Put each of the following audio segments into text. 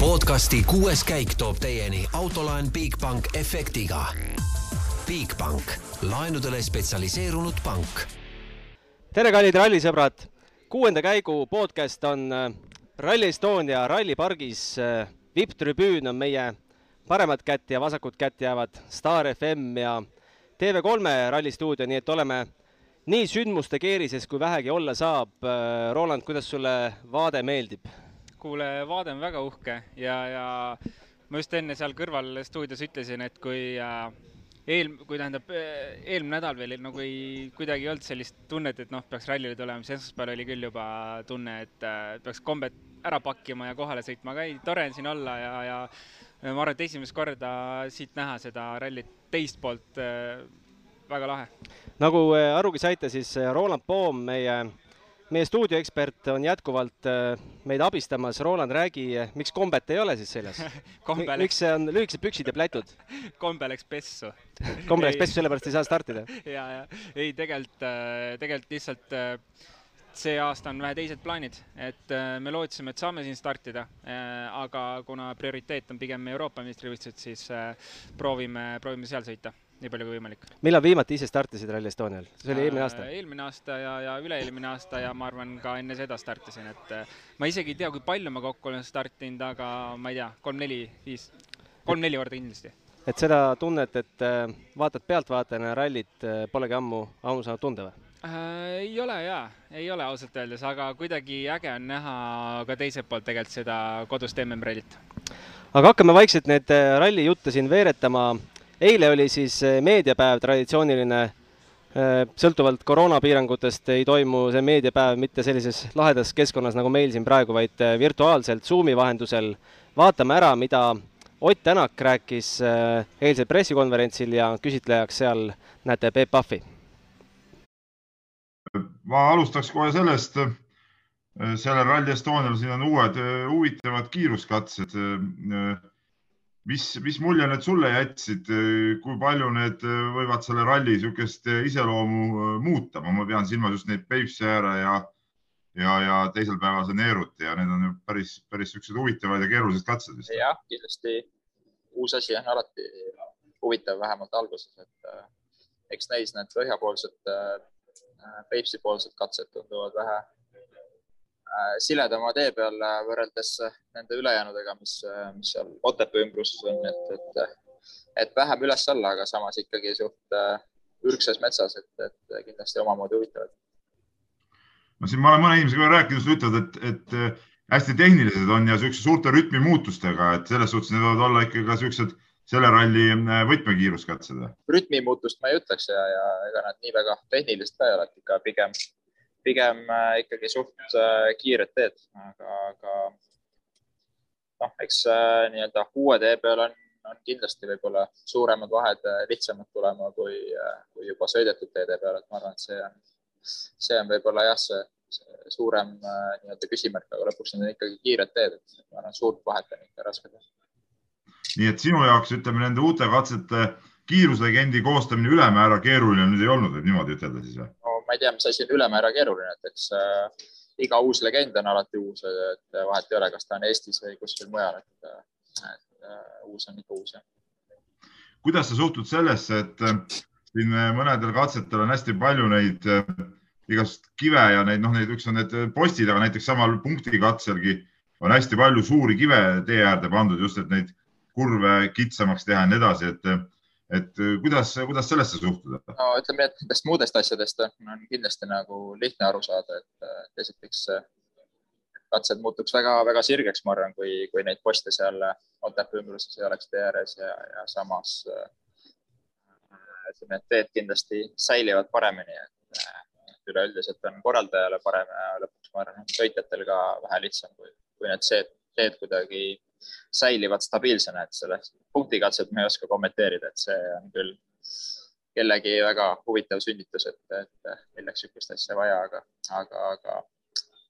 podcasti kuues käik toob teieni autolaen Bigbank efektiga. Bigbank, laenudele spetsialiseerunud pank. tere, kallid rallisõbrad! kuuenda käigu podcast on äh, Rally Estonia rallipargis. äh, vipp-tribüün on meie paremat kätt ja vasakut kätt jäävad Star FM ja TV3 rallistuudio, nii et oleme nii sündmuste keerises, kui vähegi olla saab. Äh, Roland, kuidas sulle vaade meeldib? Kuule, vaade on väga uhke ja, ja ma just enne seal kõrval stuudios ütlesin, et kui äh, eel-, kui tähendab, eelmine nädal veel nagu ei, kuidagi ei olnud sellist tunnet, et noh, peaks rallile tulema, siis esmaspäeval oli küll juba tunne, et äh, peaks kombed ära pakkima ja kohale sõitma, aga ei, tore on siin olla ja, ja ma arvan, et esimest korda siit näha seda rallit teist poolt äh, väga lahe. nagu äh, arugi saite, siis äh, Roland Poom, meie meie stuudioekspert on jätkuvalt äh, meid abistamas. Roland, räägi, miks kombet ei ole siis seljas kombe Mi? miks see on lühikesed püksid ja plätud? kombe läks pessu. kombe läks pessu, sellepärast ei saa startida? ja, ja ei, tegelikult, tegelikult lihtsalt see aasta on vähe teised plaanid, et me lootsime, et saame siin startida, aga kuna prioriteet on pigem Euroopa meistrivõistlused, siis proovime, proovime seal sõita nii palju kui võimalik. millal viimati ise startisid Rally Estonial? see oli eelmine aasta? eelmine aasta ja, ja üle-eelmine aasta ja ma arvan, ka enne seda startisin, et äh, ma isegi ei tea, kui palju ma kokku olen startinud, aga ma ei tea, kolm-neli, viis, kolm-neli korda kindlasti. et seda tunnet, et äh, vaatad pealtvaatajana rallit, äh, polegi ammu, ammu saanud tunda või? Äh, ei ole jaa, ei ole ausalt öeldes, aga kuidagi äge on näha ka teiselt poolt tegelikult seda kodust MM-rallit. aga hakkame vaikselt neid ralli jutte siin veeretama eile oli siis meediapäev, traditsiooniline, sõltuvalt koroonapiirangutest ei toimu see meediapäev mitte sellises lahedas keskkonnas nagu meil siin praegu, vaid virtuaalselt Zoomi vahendusel. vaatame ära, mida Ott Tänak rääkis eilsel pressikonverentsil ja küsitlejaks seal näete Peep Pahvi. ma alustaks kohe sellest, sellel Rally Estonial siin on uued huvitavad kiiruskatsed mis, mis mulje need sulle jätsid, kui palju need võivad selle ralli niisugust iseloomu muuta, ma pean silmas just neid Peipsi ääre ja, ja, ja teisel päeval see Neeruti ja need on ju päris, päris niisugused huvitavad ja keerulised katsed vist. jah, kindlasti uus asi on alati huvitav, vähemalt alguses, et äh, eks neis need põhjapoolsed äh,, Peipsi poolsed katsed tunduvad vähe Äh, siledama tee peal äh, võrreldes äh, nende ülejäänudega, mis, mis seal Otepää ümbruses on, et, et, et vähem üles-alla, aga samas ikkagi suht ürgses metsas, et, et kindlasti omamoodi huvitavad. no siin ma olen mõne inimesega rääkinud, ütlevad, et, et hästi tehnilised on ja siukse suurte rütmimuutustega, et selles suhtes need võivad olla ikka ka siuksed selle ralli võtmekiiruskatsed. rütmimuutust ma ei ütleks ja, ja ega nad nii väga tehnilised ka ei ole, et ikka pigem pigem äh, ikkagi suht äh, kiired teed, aga, aga noh, eks äh, nii-öelda uue tee peal on, on kindlasti võib-olla suuremad vahed lihtsamad tulema kui, kui juba sõidetud teede peal, et ma arvan, et see on, see on võib-olla jah, see, see suurem nii-öelda küsimärk, aga lõpuks need on ikkagi kiired teed, et ma arvan, suurt vahet on ikka raske teha. nii et sinu jaoks ütleme nende uute katsete kiiruslegendi koostamine ülemäära keeruline nüüd ei olnud, võib niimoodi ütelda siis või? Ma ei tea, mis asi on ülemäära keeruline, et eks äh, iga uus legend on alati uus, et vahet ei ole, kas ta on Eestis või kuskil mujal, et, et äh, uus on ikka uus. kuidas sa suhtud sellesse, et äh, siin mõnedel katsetel on hästi palju neid äh, igast kive ja neid, noh, neid, üks on need postid, aga näiteks samal punktikatselgi on hästi palju suuri kive tee äärde pandud just, et neid kurve kitsamaks teha ja nii edasi, et et äh, kuidas, kuidas sellesse suhtuda? no ütleme et nendest muudest asjadest on kindlasti nagu lihtne aru saada, et esiteks katsed muutuks väga-väga sirgeks, ma arvan, kui, kui neid poste seal Otepää ümbruses ei oleks tee ääres ja, ja samas ütleme, et teed kindlasti säilivad paremini, et üleüldiselt on korraldajale parem ja lõpuks ma arvan, sõitjatel ka vähe lihtsam, kui, kui need teed kuidagi säilivad stabiilsena, et sellest punktikatset ma ei oska kommenteerida, et see on küll kellegi väga huvitav sünnitus, et, et milleks niisugust asja vaja, aga, aga, aga,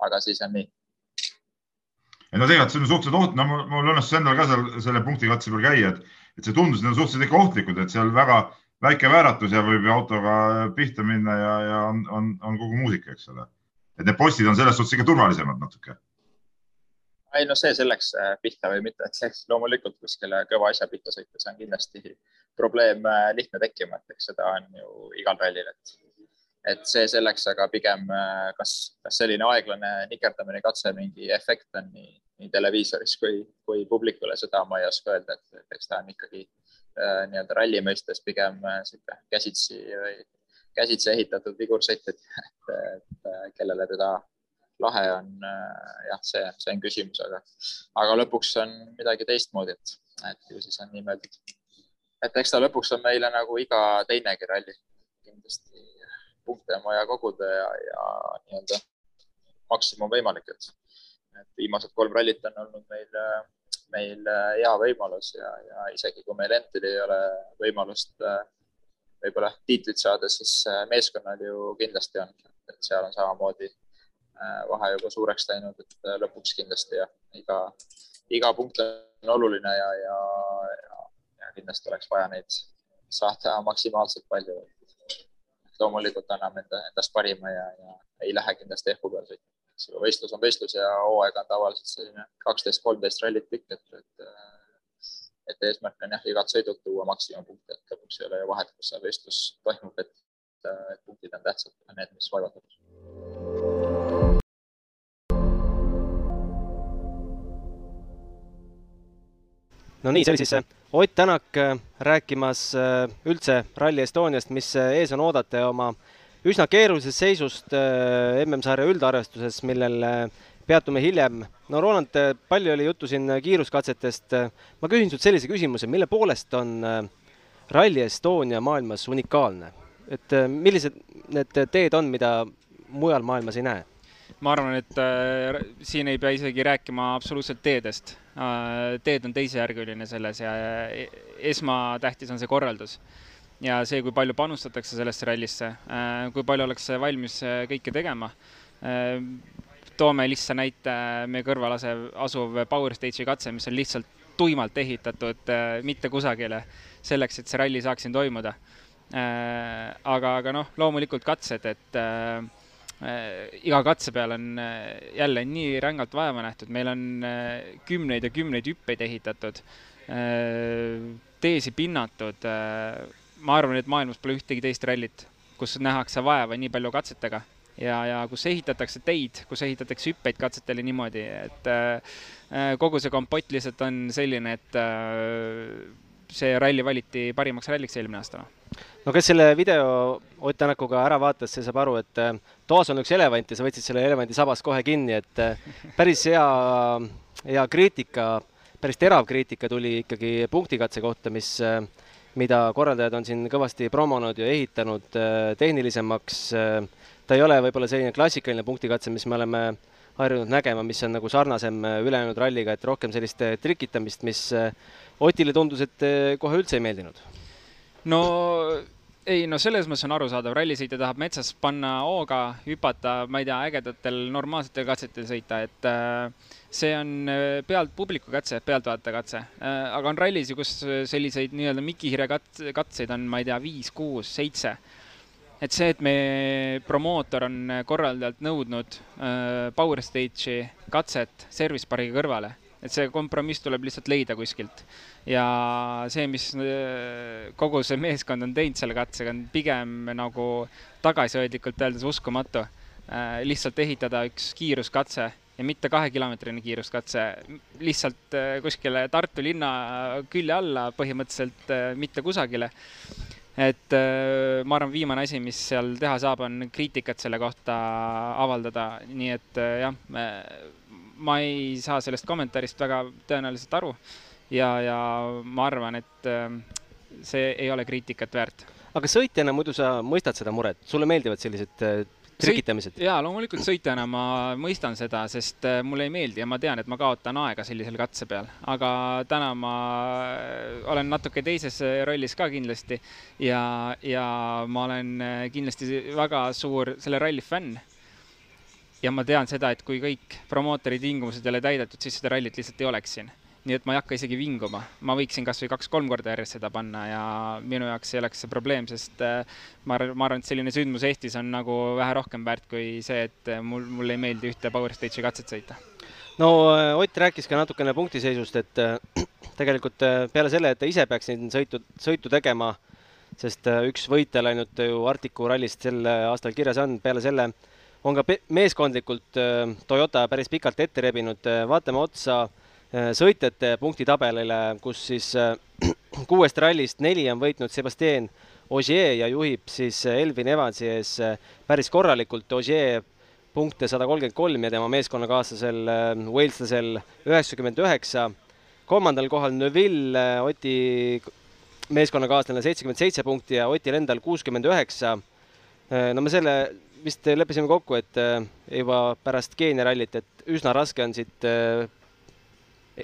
aga siis on nii. ei no tegelikult see on suhteliselt oht-, no mul õnnestus endal ka seal selle punktikatse peal käia, et, et see tundus, need on suhteliselt ikka ohtlikud, et seal väga väike vääratus ja võib autoga pihta minna ja, ja on, on, on kogu muusika, eks ole. et need postid on selles suhtes ikka turvalisemad natuke ei no see selleks pihta või mitte, et see loomulikult kuskile kõva asja pihta sõita, see on kindlasti probleem lihtne tekkima, et eks seda on ju igal rallil, et et see selleks, aga pigem kas, kas selline aeglane nikerdamine, katse, mingi efekt on nii, nii televiisoris kui, kui publikule, seda ma ei oska öelda, et eks ta on ikkagi äh, nii-öelda ralli mõistes pigem äh, käsitsi või käsitsi ehitatud vigursõit, et, et, et äh, kellele teda lahe on, jah, see, see on küsimus, aga, aga lõpuks on midagi teistmoodi, et, et ju siis on nii mõeldud. et eks ta lõpuks on meile nagu iga teinegi ralli kindlasti punkte on vaja koguda ja, ja nii-öelda maksimum võimalik, et, et viimased kolm rallit on olnud meil, meil hea võimalus ja, ja isegi kui meil endil ei ole võimalust võib-olla tiitlit saada, siis meeskonnal ju kindlasti on, et seal on samamoodi vahe juba suureks läinud, et lõpuks kindlasti jah, iga, iga punkt on oluline ja, ja, ja, ja kindlasti oleks vaja neid saada maksimaalselt palju loomulikult anname enda, endast parima ja, ja ei lähe kindlasti ehku peale sõitma. eks ju, võistlus on võistlus ja hooaeg on tavaliselt selline kaksteist, kolmteist rallit pikk, et, et, et eesmärk on jah, igat sõidult tuua maksimumpunkte, et lõpuks ei ole ju vahet, kus see võistlus toimub, et punktid on tähtsad, need, mis vaevavad no nii, see oli siis äh, Ott Tänak äh, rääkimas äh, üldse Rally Estoniast, mis ees on oodata ja oma üsna keerulisest seisust MM-sarja üldarvestuses, millel peatume hiljem. no Roland, palju oli juttu siin kiiruskatsetest. ma küsin sult sellise küsimuse, mille poolest on Rally Estonia maailmas unikaalne? et millised need teed on, mida mujal maailmas ei näe? Ma arvan, et äh, siin ei pea isegi rääkima absoluutselt teedest äh,. teed on teisejärguline selles ja esmatähtis on see korraldus. ja see, kui palju panustatakse sellesse rallisse äh,, kui palju ollakse valmis äh, kõike tegema äh,. toome lihtsa näite, meie kõrval asev, asuv Power Stage'i katse, mis on lihtsalt tuimalt ehitatud äh, mitte kusagile, selleks, et see ralli saaks siin toimuda äh,. aga, aga noh, loomulikult katsed, et äh, Äh, iga katse peal on äh, jälle nii rängalt vaeva nähtud, meil on äh, kümneid ja kümneid hüppeid ehitatud, teesi pinnatud. ma arvan, et maailmas pole ühtegi teist rallit, kus nähakse vaeva nii palju katsetega ja, ja kus ehitatakse teid, kus ehitatakse hüppeid katsetele niimoodi, et kogu see kompott lihtsalt on selline, et see ralli valiti parimaks ralliks eelmine aasta. no kes selle video Ott Tänakuga ära vaatas, see saab aru, et äh, toas on üks elevant ja sa võtsid selle elevandi sabas kohe kinni, et äh, päris hea, hea kriitika, päris terav kriitika tuli ikkagi punktikatse kohta, mis äh, mida korraldajad on siin kõvasti promonud ja ehitanud tehnilisemaks. ta ei ole võib-olla selline klassikaline punktikatse, mis me oleme harjunud nägema, mis on nagu sarnasem ülejäänud ralliga, et rohkem sellist trikitamist, mis Otile tundus, et kohe üldse ei meeldinud. no ei, no selles mõttes on arusaadav, rallisõitja tahab metsas panna hooga, hüpata, ma ei tea, ägedatel normaalsetel katsetel sõita, et äh, see on pealt publiku katse, pealtvaataja katse äh,. aga on rallis ju, kus selliseid nii-öelda mikihire kat-, katseid on, ma ei tea, viis, kuus, seitse. Et see, et meie promootor on korraldajalt nõudnud äh, Power Stage'i katset service pargi kõrvale et see kompromiss tuleb lihtsalt leida kuskilt. ja see, mis äh, kogu see meeskond on teinud selle katsega, on pigem nagu tagasihoidlikult öeldes uskumatu. Äh, lihtsalt ehitada üks kiiruskatse ja mitte kahekilomeetrine kiiruskatse, lihtsalt äh, kuskile Tartu linna külje alla, põhimõtteliselt mitte kusagile et ma arvan, viimane asi, mis seal teha saab, on kriitikat selle kohta avaldada, nii et jah, ma ei saa sellest kommentaarist väga tõenäoliselt aru. Ja, ja ma arvan, et ähm, see ei ole kriitikat väärt. aga sõitjana muidu sa mõistad seda muret, sulle meeldivad sellised äh, trikitamised? jaa, loomulikult sõitjana ma mõistan seda, sest äh, mulle ei meeldi ja ma tean, et ma kaotan aega sellisel katse peal. aga täna ma äh, olen natuke teises rollis ka kindlasti ja, ja ma olen kindlasti väga suur selle ralli fänn ja ma tean seda, et kui kõik promootori tingimused ei ole täidetud, siis seda rallit lihtsalt ei oleks siin. Nii et ma ei hakka isegi vinguma, ma võiksin kas või kaks-kolm korda järjest seda panna ja minu jaoks ei oleks see probleem, sest äh, ma arvan, ma arvan, et selline sündmus Eestis on nagu vähe rohkem väärt kui see, et mul, mulle ei meeldi ühte Power Stage'i katset sõita. No Ott rääkis ka natukene punktiseisust, et tegelikult peale selle, et ta ise peaks siin sõitu, sõitu tegema, sest üks võitja läinud ju Artiku rallist sel aastal kirjas on, peale selle on ka meeskondlikult Toyota päris pikalt ette rebinud, vaatame otsa sõitjate punktitabelile, kus siis kuuest rallist neli on võitnud Sebastian Ogier ja juhib siis Elvin Evansi ees päris korralikult. Ogier punkte sada kolmkümmend kolm ja tema meeskonnakaaslasel Waleslasel üheksakümmend üheksa. kolmandal kohal Neville, Oti meeskonnakaaslane seitsekümmend seitse punkti ja Otil endal kuuskümmend üheksa. no me selle vist leppisime kokku, et juba pärast Keenia rallit, et üsna raske on siit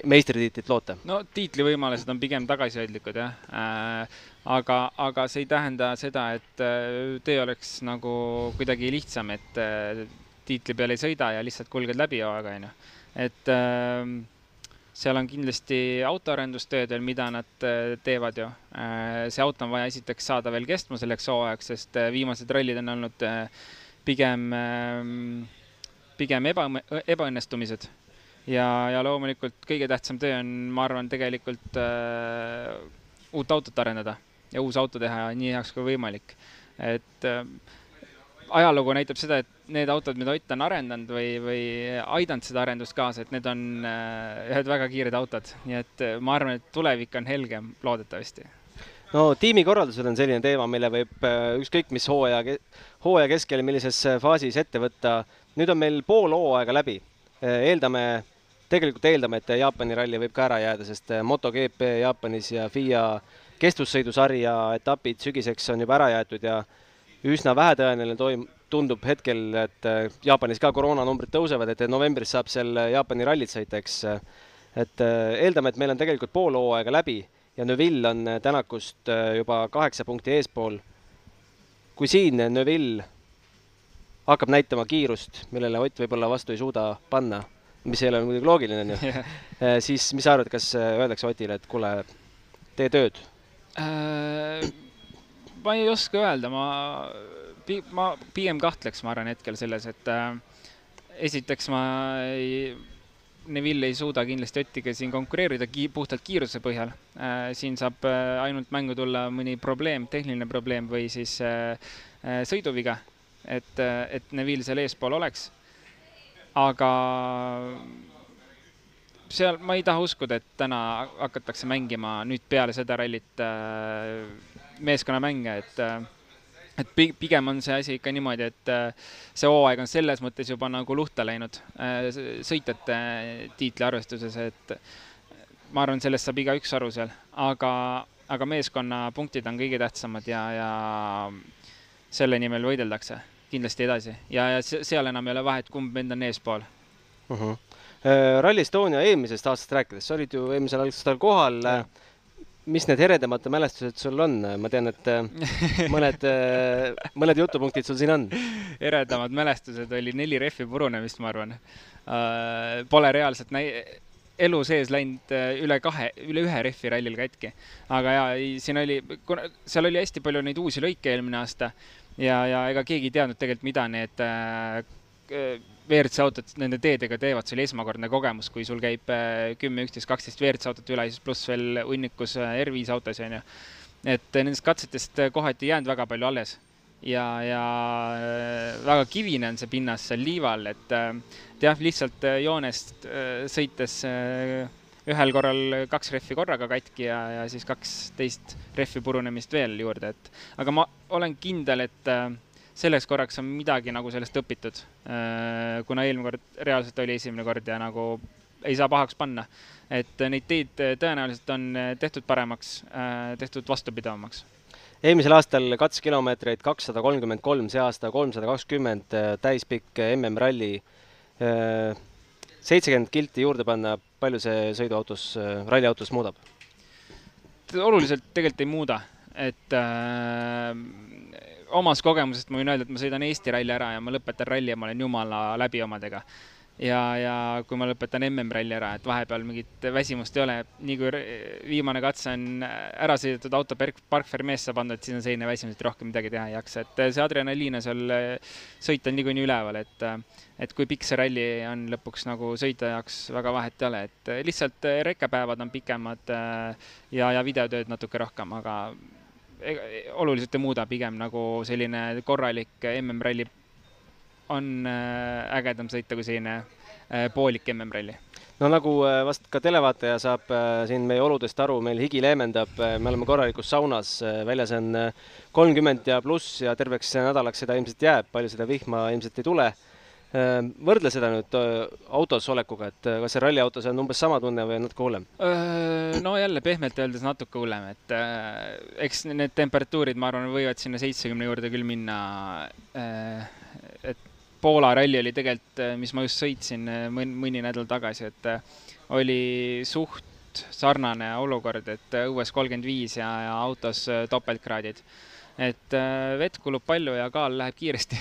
meistritiitlit loota? no tiitlivõimalused on pigem tagasihoidlikud jah äh,, aga, aga see ei tähenda seda, et äh, tee oleks nagu kuidagi lihtsam, et äh, tiitli peal ei sõida ja lihtsalt kulged läbi hooaega, on ju. et äh, seal on kindlasti autoarendustööd veel, mida nad äh, teevad ju äh,. see auto on vaja esiteks saada veel kestma selleks hooajaks, sest äh, viimased rallid on olnud pigem äh,, pigem eba, ebaõnnestumised ja, ja loomulikult kõige tähtsam töö on, ma arvan, tegelikult äh, uut autot arendada ja uus auto teha nii heaks kui võimalik. et äh, ajalugu näitab seda, et need autod, mida Ott on arendanud või, või aidanud seda arendust kaasa, et need on äh, ühed väga kiired autod, nii et äh, ma arvan, et tulevik on helgem, loodetavasti no tiimikorraldused on selline teema, mille võib äh, ükskõik mis hooaja, hooaja keskel, millises faasis ette võtta. nüüd on meil pool hooaega läbi. eeldame tegelikult eeldame, et Jaapani ralli võib ka ära jääda, sest eh, MotoGP Jaapanis ja FIA kestvussõidusarja etapid sügiseks on juba ära jäetud ja üsna vähetõenäoline toim-, tundub hetkel, et eh, Jaapanis ka koroonanumbrid tõusevad, et novembris saab seal Jaapani rallit sõita, eks. et eh, eeldame, et meil on tegelikult pool hooaega läbi ja Neville on Tänakust juba kaheksa punkti eespool. kui siin Neville hakkab näitama kiirust, millele Ott võib-olla vastu ei suuda panna mis ei ole muidugi loogiline, on ju yeah., siis mis sa arvad, kas äh, öeldakse Otile, et kuule, tee tööd äh,? ma ei oska öelda, ma, ma pigem kahtleks, ma arvan hetkel selles, et äh, esiteks ma ei, Neville ei suuda kindlasti Ottiga siin konkureerida ki puhtalt kiiruse põhjal äh,. siin saab äh, ainult mängu tulla mõni probleem, tehniline probleem või siis äh, äh sõiduviga, et, et Neville seal eespool oleks aga seal ma ei taha uskuda, et täna hakatakse mängima nüüd peale seda rallit äh, meeskonnamänge, et äh, et pigem on see asi ikka niimoodi, et äh, see hooaeg on selles mõttes juba nagu luhta läinud äh, sõitjate tiitli arvestuses, et ma arvan, sellest saab igaüks aru seal, aga, aga meeskonna punktid on kõige tähtsamad ja, ja selle nimel võideldakse kindlasti edasi ja, ja seal enam ei ole vahet, kumb vend on eespool uh. -huh. Rally Estonia eelmisest aastast rääkides, sa olid ju eelmisel aastal kohal. mis need eredamad mälestused sul on, ma tean, et äh, mõned, äh, mõned jutupunktid sul siin on. eredamad mälestused oli neli rehvi purunemist, ma arvan. Äh, pole reaalselt näi-, elu sees läinud üle kahe, üle ühe rehvi rallil katki. aga jaa, siin oli, seal oli hästi palju neid uusi lõike eelmine aasta ja, ja ega keegi ei teadnud tegelikult, mida need äh, WRC autod nende teedega teevad, see oli esmakordne kogemus, kui sul käib äh, kümme, üksteist, kaksteist WRC autot üle, siis pluss veel hunnikus äh, R5 autosid, on ju. et nendest katsetest kohati ei jäänud väga palju alles ja, ja väga kivine on see pinnas seal liival, et, et jah, lihtsalt joonest sõites ühel korral kaks rehvi korraga katki ja, ja siis kaksteist rehvi purunemist veel juurde, et aga ma olen kindel, et äh, selleks korraks on midagi nagu sellest õpitud. Äh, kuna eelmine kord reaalselt oli esimene kord ja nagu ei saa pahaks panna. et neid teid tõenäoliselt on tehtud paremaks, äh, tehtud vastupidavamaks eelmisel aastal katsekilomeetreid kakssada kolmkümmend kolm, see aasta kolmsada kakskümmend täispikk MM-ralli seitsekümmend kilti juurde panna, palju see sõiduautos, ralliautos muudab? oluliselt tegelikult ei muuda, et äh, omast kogemusest ma võin öelda, et ma sõidan Eesti ralli ära ja ma lõpetan ralli ja ma olen jumala läbi omadega. Ja, ja kui ma lõpetan MM-ralli ära, et vahepeal mingit väsimust ei ole, nii kui viimane katse on ära sõidetud, auto park fermeesse pandud, siis on selline väsimus, et rohkem midagi teha ei jaksa, et see adrenaliin on seal sõit on niikuinii üleval, et et kui pikk see ralli on lõpuks nagu sõitja jaoks väga vahet ei ole, et lihtsalt rekkepäevad on pikemad ja, ja videotööd natuke rohkem, aga oluliselt ei muuda, pigem nagu selline korralik MM-ralli on äh, ägedam sõita kui selline äh, poolik MM-ralli no nagu äh, vast ka televaataja saab siin meie oludest aru, meil higi leemendab, me oleme korralikus saunas, väljas on kolmkümmend ja pluss ja terveks nädalaks seda ilmselt jääb, palju seda vihma ilmselt ei tule. võrdle seda nüüd autos olekuga, et kas see ralliautos on umbes sama tunne või natuke hullem? no jälle pehmelt öeldes natuke hullem, et eks need temperatuurid, ma arvan, võivad sinna seitsekümne juurde küll minna. Poola ralli oli tegelikult, äh, mis ma just sõitsin äh, mõni, mõni nädal tagasi, et äh, oli suht sarnane olukord, et õues kolmkümmend viis ja, ja autos topeltkraadid. et vett kulub palju ja kaal läheb kiiresti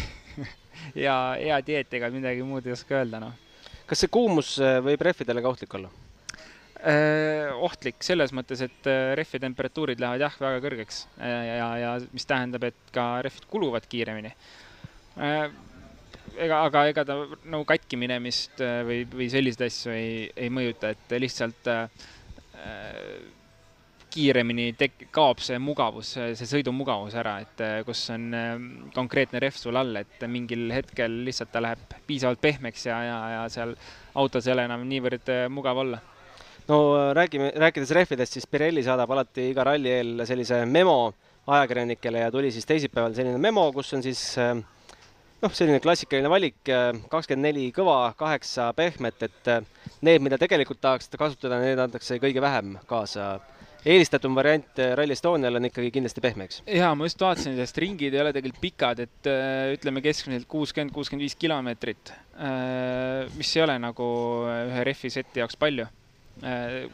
ja hea dieet, ega midagi muud ei oska öelda, noh. kas see kuumus võib rehvidele ka ohtlik olla? ohtlik selles mõttes, et rehvi temperatuurid lähevad jah, väga kõrgeks ja, ja mis tähendab, et ka rehvid kuluvad kiiremini ega, aga ega ta nagu katki minemist äh, või, või selliseid asju ei, ei mõjuta, et lihtsalt äh, kiiremini tek-, kaob see mugavus, see sõidumugavus ära, et äh, kus on äh, konkreetne rehv sul all, et mingil hetkel lihtsalt ta läheb piisavalt pehmeks ja, ja, ja seal autos ei ole enam niivõrd mugav olla. No räägime, rääkides rehvidest, siis Pirelli saadab alati iga ralli eel sellise memo ajakirjanikele ja tuli siis teisipäeval selline memo, kus on siis äh, noh, selline klassikaline valik, äh, kakskümmend neli kõva, kaheksa pehmet, et äh, need, mida tegelikult tahaks kasutada, need antakse kõige vähem kaasa. eelistatum variant äh, Rally Estonial on ikkagi kindlasti pehme, eks? jaa, ma just vaatasin, sest ringid ei ole tegelikult pikad, et ütleme keskmiselt kuuskümmend, kuuskümmend viis kilomeetrit, mis ei ole nagu ühe rehvi seti jaoks palju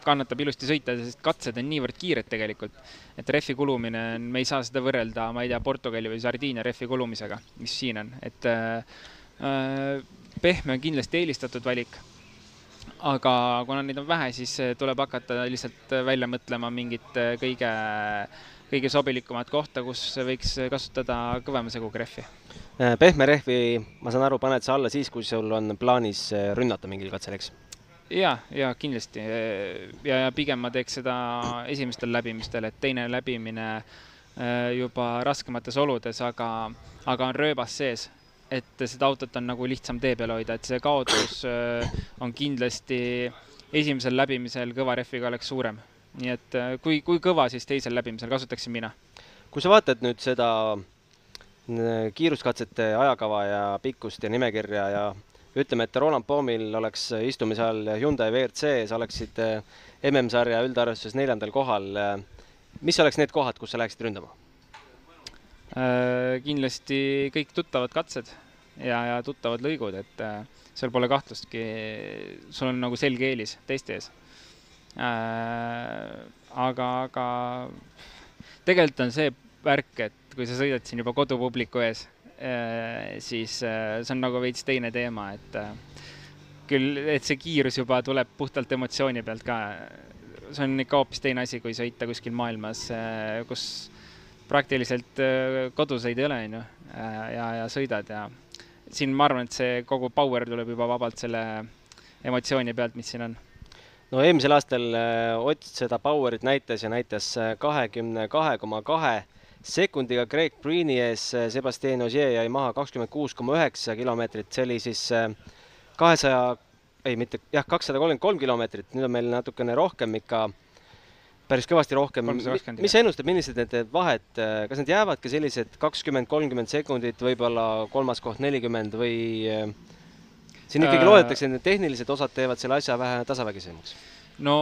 kannatab ilusti sõita, sest katsed on niivõrd kiired tegelikult, et rehvi kulumine on, me ei saa seda võrrelda, ma ei tea, Portugali või Sardiinia rehvi kulumisega, mis siin on, et äh, äh, pehme on kindlasti eelistatud valik. aga kuna neid on vähe, siis tuleb hakata lihtsalt välja mõtlema mingit kõige, kõige sobilikumat kohta, kus võiks kasutada kõvema seguga rehvi. pehme rehvi, ma saan aru, paned sa alla siis, kui sul on plaanis rünnata mingil katsel, eks? Ja, ja kindlasti ja, ja pigem ma teeks seda esimestel läbimistel, et teine läbimine äh, juba raskemates oludes, aga, aga on rööbas sees, et seda autot on nagu lihtsam tee peal hoida, et see kaotus äh, on kindlasti esimesel läbimisel kõva rehviga oleks suurem. nii et äh, kui, kui kõva, siis teisel läbimisel kasutaksin mina. kui sa vaatad nüüd seda kiiruskatsete ajakava ja pikkust ja nimekirja ja ütleme, et Roland Poomil oleks istumise all Hyundai WRC, sa oleksid eh, MM-sarja üldarvestuses neljandal kohal. mis oleks need kohad, kus sa läheksid ründama? Äh, kindlasti kõik tuttavad katsed ja, ja tuttavad lõigud, et äh, seal pole kahtlustki, sul on nagu selge eelis teiste ees. Äh, aga, aga tegelikult on see värk, et kui sa sõidad siin juba kodupubliku ees Äh, siis äh, see on nagu veits teine teema, et äh, küll, et see kiirus juba tuleb puhtalt emotsiooni pealt ka. see on ikka hoopis teine asi, kui sõita kuskil maailmas, kus praktiliselt koduseid ei ole, on ju, ja, ja sõidad ja siin ma arvan, et see kogu power tuleb juba vabalt selle emotsiooni pealt, mis siin on no eelmisel aastal Ott seda power'it näitas ja näitas kahekümne kahe koma kahe sekundiga Craig Breeni ees Sebastian Ogier jäi maha kakskümmend kuus koma üheksa kilomeetrit, see oli siis äh, kahesaja, ei mitte, jah, kakssada kolmkümmend kolm kilomeetrit, nüüd on meil natukene rohkem ikka, päris kõvasti rohkem. mis sa ennustad, millised need vahed, äh, kas need jäävadki sellised kakskümmend, kolmkümmend sekundit, võib-olla kolmas koht nelikümmend või äh, siin ikkagi äh... loodetakse, et need tehnilised osad teevad selle asja vähe tasavägisemaks? no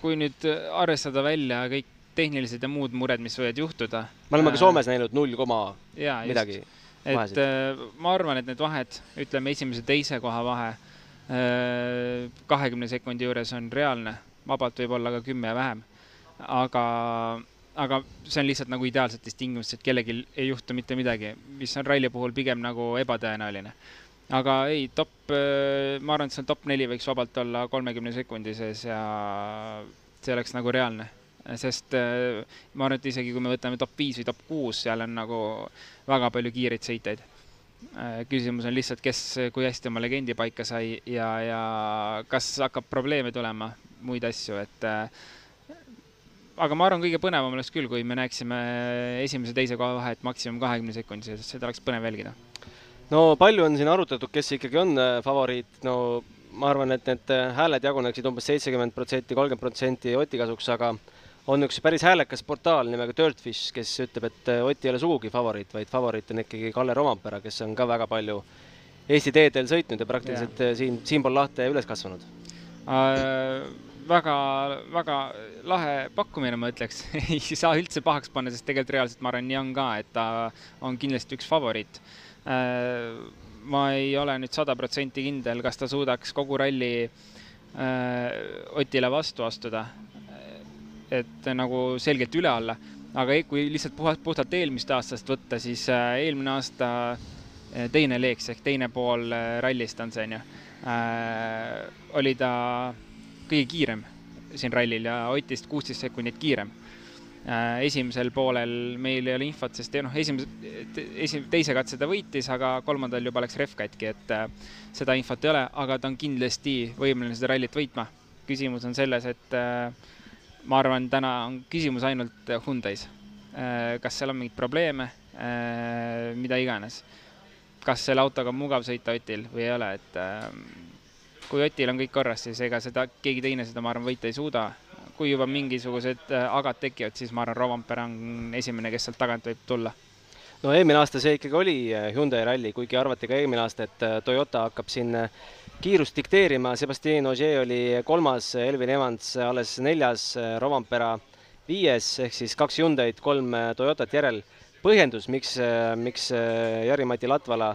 kui nüüd arvestada välja kõik tehnilised ja muud mured, mis võivad juhtuda. me oleme ka äh, Soomes näinud null koma midagi. et äh, ma arvan, et need vahed, ütleme esimese-teise koha vahe äh, kahekümne sekundi juures on reaalne, vabalt võib olla ka kümme vähem. aga, aga see on lihtsalt nagu ideaalsetes tingimustes, et kellelgi ei juhtu mitte midagi, mis on ralli puhul pigem nagu ebatõenäoline aga ei, top, ma arvan, et see top neli võiks vabalt olla kolmekümne sekundi sees ja see oleks nagu reaalne sest ma arvan, et isegi kui me võtame top viis või top kuus, seal on nagu väga palju kiireid sõitjaid. küsimus on lihtsalt, kes, kui hästi oma legendi paika sai ja, ja kas hakkab probleeme tulema, muid asju, et aga ma arvan, kõige põnevam oleks küll, kui me näeksime esimese-teise koha vahet maksimum kahekümne sekundi sees, seda oleks põnev jälgida. no palju on siin arutatud, kes ikkagi on äh, favoriit, no ma arvan, et need äh, hääled jaguneksid umbes seitsekümmend protsenti, kolmkümmend protsenti Oti kasuks, aga on üks päris häälekas portaal nimega Dirtfish, kes ütleb, et äh, Ott ei ole sugugi favoriit, vaid favoriit on ikkagi Kalle Rompera, kes on ka väga palju Eesti teedel sõitnud ja praktiliselt ja. siin, siinpool lahte üles kasvanud äh, väga, väga lahe pakkumine, ma ütleks ei saa üldse pahaks panna, sest tegelikult reaalselt ma arvan, nii on ka, et ta on kindlasti üks favoriit. Äh, ma ei ole nüüd sada protsenti kindel, kas ta suudaks kogu ralli äh, Otile vastu astuda. Et nagu selgelt üle alla, aga kui lihtsalt puhtalt, puhtalt eelmist aastast võtta, siis äh, eelmine aasta teine leeks ehk teine pool rallist on see, on ju, oli ta kõige kiirem siin rallil ja Otist kuusteist sekundit kiirem. Äh, esimesel poolel meil ei ole infot, sest noh, esimese, esi-, teise katse ta võitis, aga kolmandal juba läks rehv katki, et äh, seda infot ei ole, aga ta on kindlasti võimeline seda rallit võitma. küsimus on selles, et äh, ma arvan, täna on küsimus ainult Hyundai's. kas seal on mingeid probleeme, mida iganes. kas selle autoga on mugav sõita Otil või ei ole, et kui Otil on kõik korras, siis ega seda, keegi teine seda, ma arvan, võita ei suuda. kui juba mingisugused äh, agad tekivad, siis ma arvan, Rovanpera on esimene, kes sealt tagant võib tulla no eelmine aasta see ikkagi oli äh, Hyundai ralli, kuigi arvati ka eelmine aasta, et äh, Toyota hakkab siin kiirust dikteerima, Sebastian Ogier oli kolmas, Elvin Evans alles neljas, Rovanpera viies, ehk siis kaks Hyundai'd, kolm Toyotat järel. põhjendus, miks, miks Jari-Mati Latvala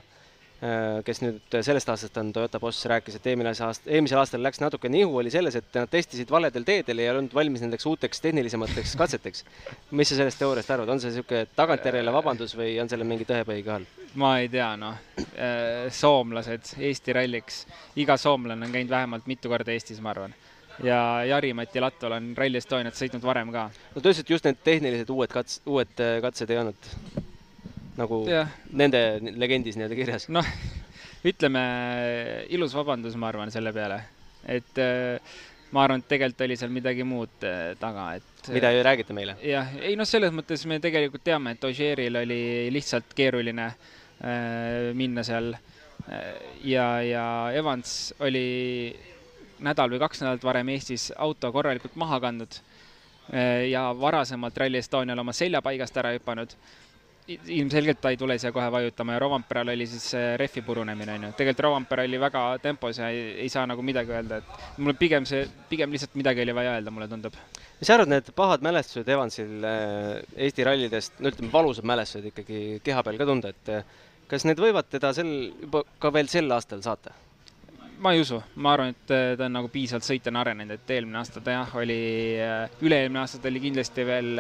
kes nüüd sellest aastast on Toyota boss, rääkis, et eelmine aasta, eelmisel aastal läks natuke nihu, oli selles, et nad testisid valedel teedel ja ei olnud valmis nendeks uuteks tehnilisemateks katseteks. mis sa sellest teooriast arvad, on see niisugune tagantjärele vabandus või on sellel mingi tõepõhi ka all? ma ei tea, noh, äh, soomlased Eesti ralliks, iga soomlane on käinud vähemalt mitu korda Eestis, ma arvan ja Jari-Mati Latval on Rally Estoniat sõitnud varem ka. no ta ütles, et just need tehnilised uued kats-, uued äh, katsed ei olnud nagu ja. nende legendis nii-öelda kirjas. noh, ütleme ilus vabandus, ma arvan, selle peale, et äh, ma arvan, et tegelikult oli seal midagi muud äh, taga, et mida ei räägita meile? jah, ei noh, selles mõttes me tegelikult teame, et Ožeeril oli lihtsalt keeruline äh, minna seal äh, ja, ja Evans oli nädal või kaks nädalat varem Eestis auto korralikult maha kandnud äh, ja varasemalt Rally Estonial oma selja paigast ära hüpanud ilmselgelt ta ei tule siia kohe vajutama ja Rovanperal oli siis rehvi purunemine, on ju. tegelikult Rovanpera oli väga tempos ja ei, ei saa nagu midagi öelda, et mulle pigem see, pigem lihtsalt midagi oli vaja öelda, mulle tundub. mis sa arvad, need pahad mälestused Evansil äh, Eesti rallidest, no ütleme, valusad mälestused ikkagi keha peal ka tunda, et äh, kas need võivad teda sel, juba ka veel sel aastal saata? ma ei usu, ma arvan, et äh, ta on nagu piisavalt sõitjana arenenud, et eelmine aasta ta jah, oli, üle-eelmine aasta ta oli kindlasti veel,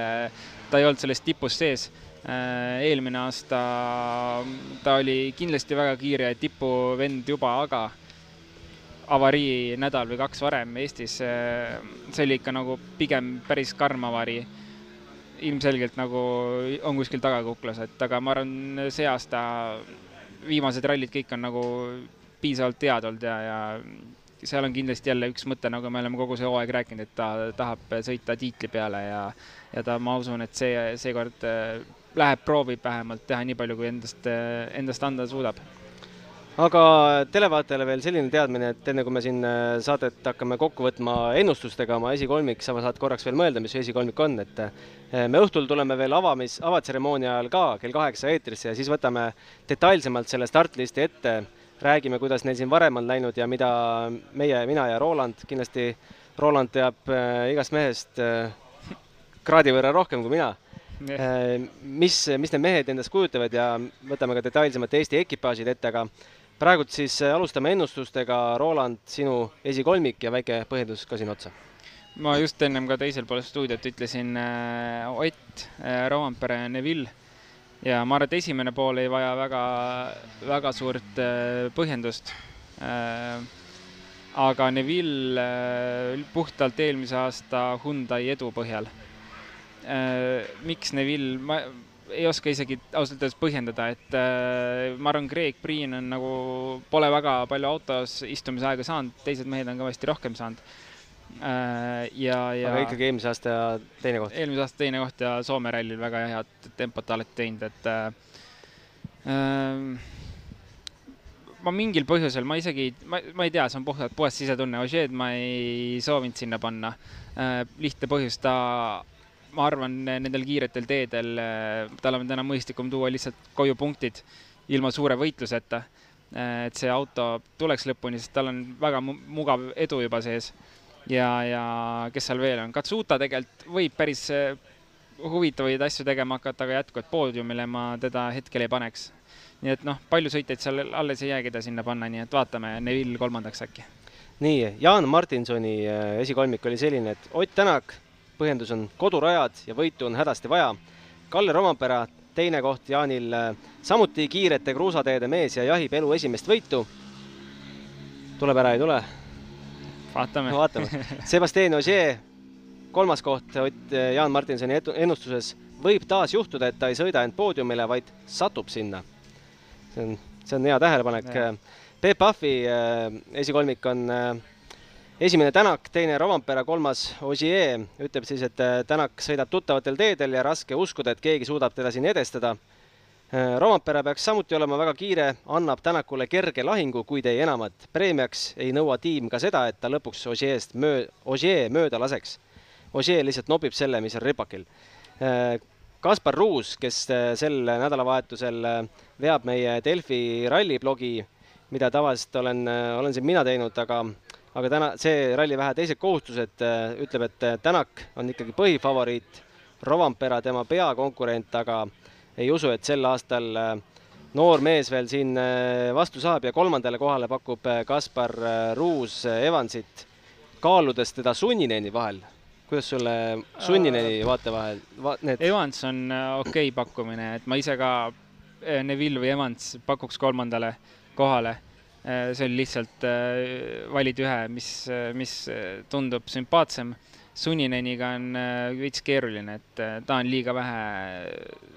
ta ei olnud selles tipus sees eelmine aasta ta oli kindlasti väga kiire tipuvend juba, aga avarii nädal või kaks varem Eestis, äh, see oli ikka nagu pigem päris karm avarii. ilmselgelt nagu on kuskil taga kuklas, et aga ma arvan, see aasta viimased rallid kõik on nagu piisavalt head olnud ja, ja seal on kindlasti jälle üks mõte, nagu me oleme kogu see hooaeg rääkinud, et ta tahab sõita tiitli peale ja, ja ta, ma usun, et see, seekord läheb, proovib vähemalt teha nii palju, kui endast, endast anda suudab. Aga televaatajale veel selline teadmine, et enne kui me siin äh, saadet hakkame kokku võtma ennustustega oma esikolmik, sa saad korraks veel mõelda, mis su esikolmik on, et äh, me õhtul tuleme veel avamis, avatseremoonia ajal ka kell kaheksa eetrisse ja siis võtame detailsemalt selle startlisti ette, räägime, kuidas neil siin varem on läinud ja mida meie, mina ja Roland, kindlasti Roland teab igast mehest kraadi võrra rohkem kui mina mis, mis need mehed endast kujutavad ja võtame ka detailsemalt Eesti ekipaažid ette, aga praegult siis äh, alustame ennustustega, Roland, sinu esikolmik ja väike põhjendus ka siin otsa. ma just ennem ka teisel pool stuudiot ütlesin äh, Ott äh,, Rovanpere Neville ja ma arvan, et esimene pool ei vaja väga, väga suurt äh, põhjendust. Äh, aga Neville puhtalt eelmise aasta Hyundai edu põhjal. Miks Neville, ma ei oska isegi ausalt öeldes põhjendada, et ma arvan, Greg Priin on nagu, pole väga palju autos istumisaega saanud, teised mehed on kõvasti rohkem saanud Äh, ja, ja. aga ikkagi eelmise aasta teine koht. eelmise aasta teine koht ja Soome rallil väga head tempot alati teinud, et äh, äh, ma mingil põhjusel, ma isegi, ma, ma ei tea, see on puhtalt puhas sisetunne, Ožeed ma ei soovinud sinna panna äh,. lihtne põhjus, ta, ma arvan, nendel kiiretel teedel äh, tal on täna mõistlikum tuua lihtsalt koju punktid ilma suure võitluseta äh,. et see auto tuleks lõpuni, sest tal on väga mugav edu juba sees ja, ja kes seal veel on, Katsuta tegelikult võib päris eh, huvitavaid asju tegema hakata, aga jätkuvalt poodiumile ma teda hetkel ei paneks. nii et noh, palju sõitjaid seal alles ei jäägi ta sinna panna, nii et vaatame, Neville kolmandaks äkki. nii, Jaan Martinsoni esikolmik oli selline, et Ott Tänak, põhjendus on kodurajad ja võitu on hädasti vaja. Kalle Rompera, teine koht Jaanil, samuti kiirete kruusateede mees ja jahib elu esimest võitu. tuleb ära, ei tule? vaatame no,. vaatame. Sebastian Ogier, kolmas koht Ott Jaan Martinsoni ennustuses. võib taas juhtuda, et ta ei sõida end poodiumile, vaid satub sinna. see on, see on hea tähelepanek. Peep Pahvi äh, esikolmik on äh, esimene Tänak, teine Rovampere, kolmas Ogier. ütleb siis, et äh, Tänak sõidab tuttavatel teedel ja raske uskuda, et keegi suudab teda siin edestada Äh, Rompera peaks samuti olema väga kiire, annab Tänakule kerge lahingu, kuid ei enamat. preemiaks ei nõua tiim ka seda, et ta lõpuks Ogier'st möö-, Ogier mööda laseks. Ogier lihtsalt nobib selle, mis on ripakil. Äh, Kaspar Ruus, kes sel nädalavahetusel veab meie Delfi ralliblogi, mida tavaliselt olen, olen siin mina teinud, aga aga täna see ralli vähe teised kohustused ütleb, et Tänak on ikkagi põhifavoriit, Rovampera tema peakonkurent, aga ei usu, et sel aastal äh, noor mees veel siin äh, vastu saab ja kolmandale kohale pakub äh, Kaspar Ruus Evansit, kaaludes teda Sunnineni vahel. kuidas sulle Sunnineni vaatevahel va,, need? Evans on okei okay pakkumine, et ma ise ka Neville või Evans pakuks kolmandale kohale. See oli lihtsalt, valid ühe, mis, mis tundub sümpaatsem. Sunineniga on äh, veits keeruline, et äh, ta on liiga vähe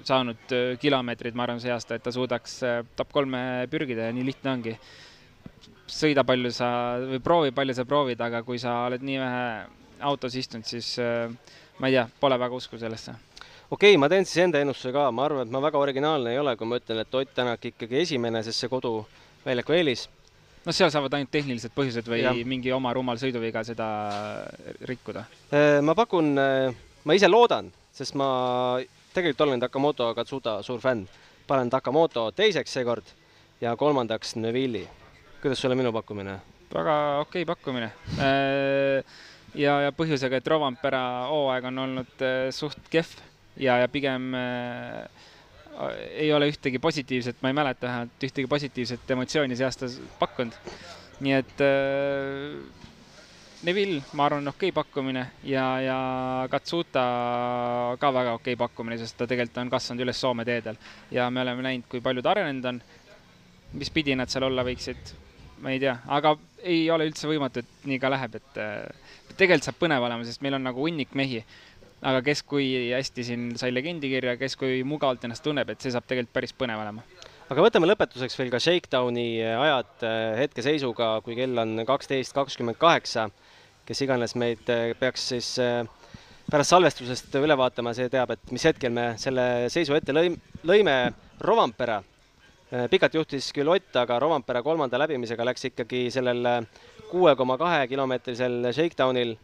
saanud äh, kilomeetreid, ma arvan, see aasta, et ta suudaks top kolme pürgida ja nii lihtne ongi. sõida palju sa või proovi palju sa proovid, aga kui sa oled nii vähe autos istunud, siis ma ei tea, pole väga usku sellesse. Okei okay,, ma teen siis enda ennustuse ka, ma arvan, et ma väga originaalne ei ole, kui ma ütlen, et Ott Tänak ikkagi esimene, sest see koduväljaku eelis no seal saavad ainult tehnilised põhjused või ja. mingi oma rumal sõiduviga seda rikkuda? Äh, ma pakun, äh, ma ise loodan, sest ma tegelikult olen Takamoto Katsuta suur fänn. panen Takamoto teiseks seekord ja kolmandaks Neville'i. kuidas sulle minu pakkumine? väga okei okay pakkumine. Äh, ja, ja põhjusega, et Rovampera hooaeg on olnud suht kehv ja, ja pigem äh, ei ole ühtegi positiivset, ma ei mäleta vähemalt ühtegi positiivset emotsiooni see aasta pakkunud. nii et äh, Neville, ma arvan, okei okay pakkumine ja, ja Katsuta ka väga okei okay pakkumine, sest ta tegelikult on kasvanud üles Soome teedel ja me oleme näinud, kui palju ta arenenud on. mis pidi nad seal olla võiksid, ma ei tea, aga ei ole üldse võimatu, et nii ka läheb, et äh, tegelikult saab põnev olema, sest meil on nagu hunnik mehi aga kes kui hästi siin sai legendi kirja, kes kui mugavalt ennast tunneb, et see saab tegelikult päris põnev olema. aga võtame lõpetuseks veel ka Shakedowni ajad äh, hetkeseisuga, kui kell on kaksteist kakskümmend kaheksa. kes iganes meid äh, peaks siis pärast salvestusest üle vaatama, see teab, et mis hetkel me selle seisu ette lõim-, lõime. Rovampere, pikalt juhtis küll Ott, aga Rovampere kolmanda läbimisega läks ikkagi sellel kuue koma kahe kilomeetrisel Shakedownil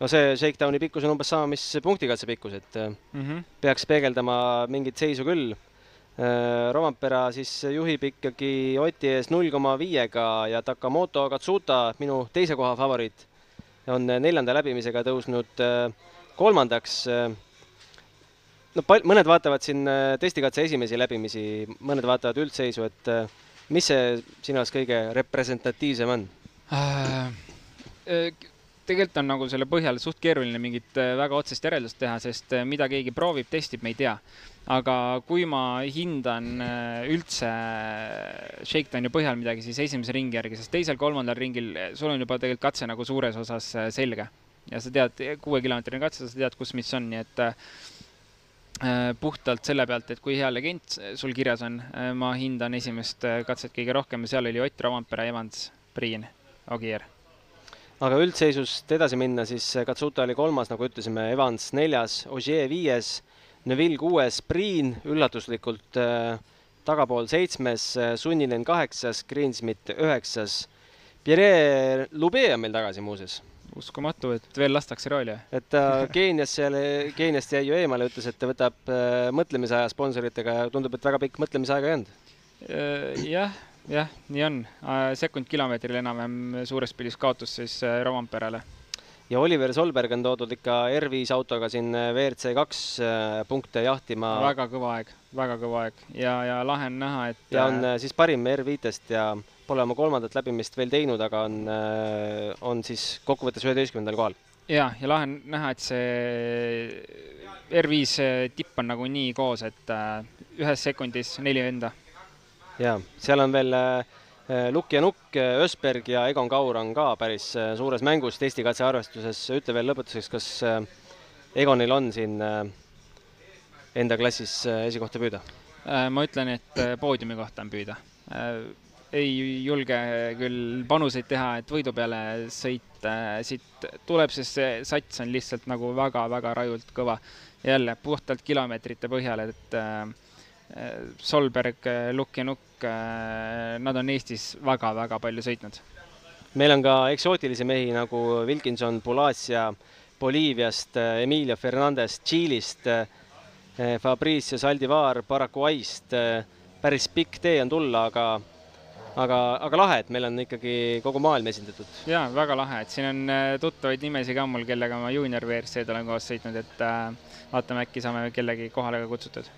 no see shakedowni pikkus on umbes sama, mis punktikatse pikkus, et mm -hmm. peaks peegeldama mingit seisu küll. Äh, Rovampera siis juhib ikkagi Oti ees null koma viiega ja Takamoto Katsuta, minu teise koha favoriit, on neljanda läbimisega tõusnud äh, kolmandaks. no pal-, mõned vaatavad siin testikatse esimesi läbimisi, mõned vaatavad üldseisu, et mis see sinu arust kõige representatiivsem on äh,? Tegelikult on nagu selle põhjal suht keeruline mingit äh, väga otsest järeldust teha, sest äh, mida keegi proovib, testib, me ei tea. aga kui ma hindan äh, üldse Shakedowni põhjal midagi, siis esimese ringi järgi, sest teisel-kolmandal ringil sul on juba tegelikult katse nagu suures osas selge. ja sa tead, kuuekilomeetrine katse, sa tead, kus mis on, nii et puhtalt selle pealt, et kui hea legend sul kirjas on, ma hindan esimest katset kõige rohkem ja seal oli Ott Rovanpera, Evans, Priin, Ogier aga üldseisust edasi minna, siis Katsuta oli kolmas, nagu ütlesime, Evans neljas, Ogier viies, Neville kuues, Priin üllatuslikult äh, tagapool seitsmes, äh, Sunninen kaheksas, Greensmit üheksas. Pierre Lube on meil tagasi muuseas. uskumatu, et veel lastakse rooli. et ta äh, Keenias seal, Keeniast jäi ju eemale, ütles, et ta võtab äh, mõtlemisaja sponsoritega ja tundub, et väga pikk mõtlemisaega ei olnud. Äh, jah jah, nii on. sekund kilomeetril enam-vähem suures pildis kaotus siis äh, Rompeerele. ja Oliver Solberg on toodud ikka R5 autoga siin äh, WRC kaks äh, punkte jahtima. väga kõva aeg, väga kõva aeg ja, ja lahe on näha, et. ja on siis parim R5-st ja pole oma kolmandat läbimist veel teinud, aga on, on siis kokkuvõttes üheteistkümnendal kohal. ja, ja lahe on näha, et see R5 tipp on nagu nii koos, et ühes sekundis neli venda jaa, seal on veel äh, Lukk ja Nukk, äh, Ösberg ja Egon Kaur on ka päris äh, suures mängus testikatse arvestuses. ütle veel lõpetuseks, kas Egonil on siin enda klassis esikohta püüda? ma ütlen, et poodiumi kohta on püüda. ei julge küll panuseid teha, et võidu peale sõita, siit tuleb, sest see sats on lihtsalt nagu väga-väga rajult kõva. jälle puhtalt kilomeetrite põhjal, et äh, Solberg, Lukk ja Nukk, nad on Eestis väga-väga palju sõitnud. meil on ka eksootilisi mehi nagu Wilkinson, Pulacia Boliiviast, Emilio Fernandez Tšiilist, Fabrice Saldivar Paraguayst, päris pikk tee on tulla, aga aga, aga lahe, et meil on ikkagi kogu maailm esindatud. jaa, väga lahe, et siin on tuttavaid nimesid ka mul, kellega ma juunior WRC-d olen koos sõitnud, et äh, vaatame, äkki saame kellegi kohale ka kutsutud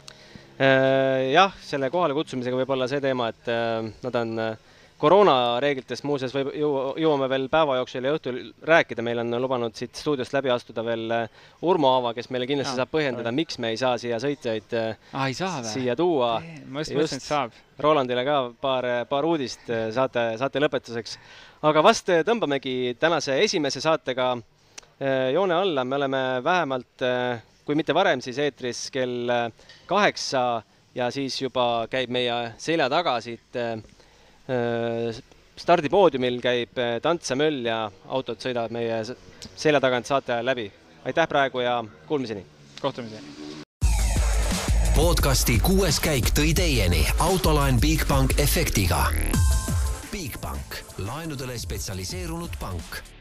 jah, selle kohale kutsumisega võib olla see teema, et äh, nad on äh, koroonareeglitest muuseas võib, jõuame veel päeva jooksul ja õhtul rääkida, meil on lubanud siit stuudiost läbi astuda veel Urmo Aava, kes meile kindlasti ja, saab põhjendada, miks me ei saa siia sõitjaid ah, saa siia tuua. ma just mõtlesin, et saab. Rolandile ka paar, paar uudist saate, saate lõpetuseks. aga vast tõmbamegi tänase esimese saatega joone alla, me oleme vähemalt kui mitte varem, siis eetris kell äh, kaheksa ja siis juba käib meie selja taga siit äh, äh, stardipoodiumil käib tants ja möll ja autod sõidavad meie selja tagant saate ajal läbi. aitäh praegu ja kuulmiseni! kohtumiseni! podcasti kuues käik tõi teieni autolaen Bigbank efektiga. Bigbank, laenudele spetsialiseerunud pank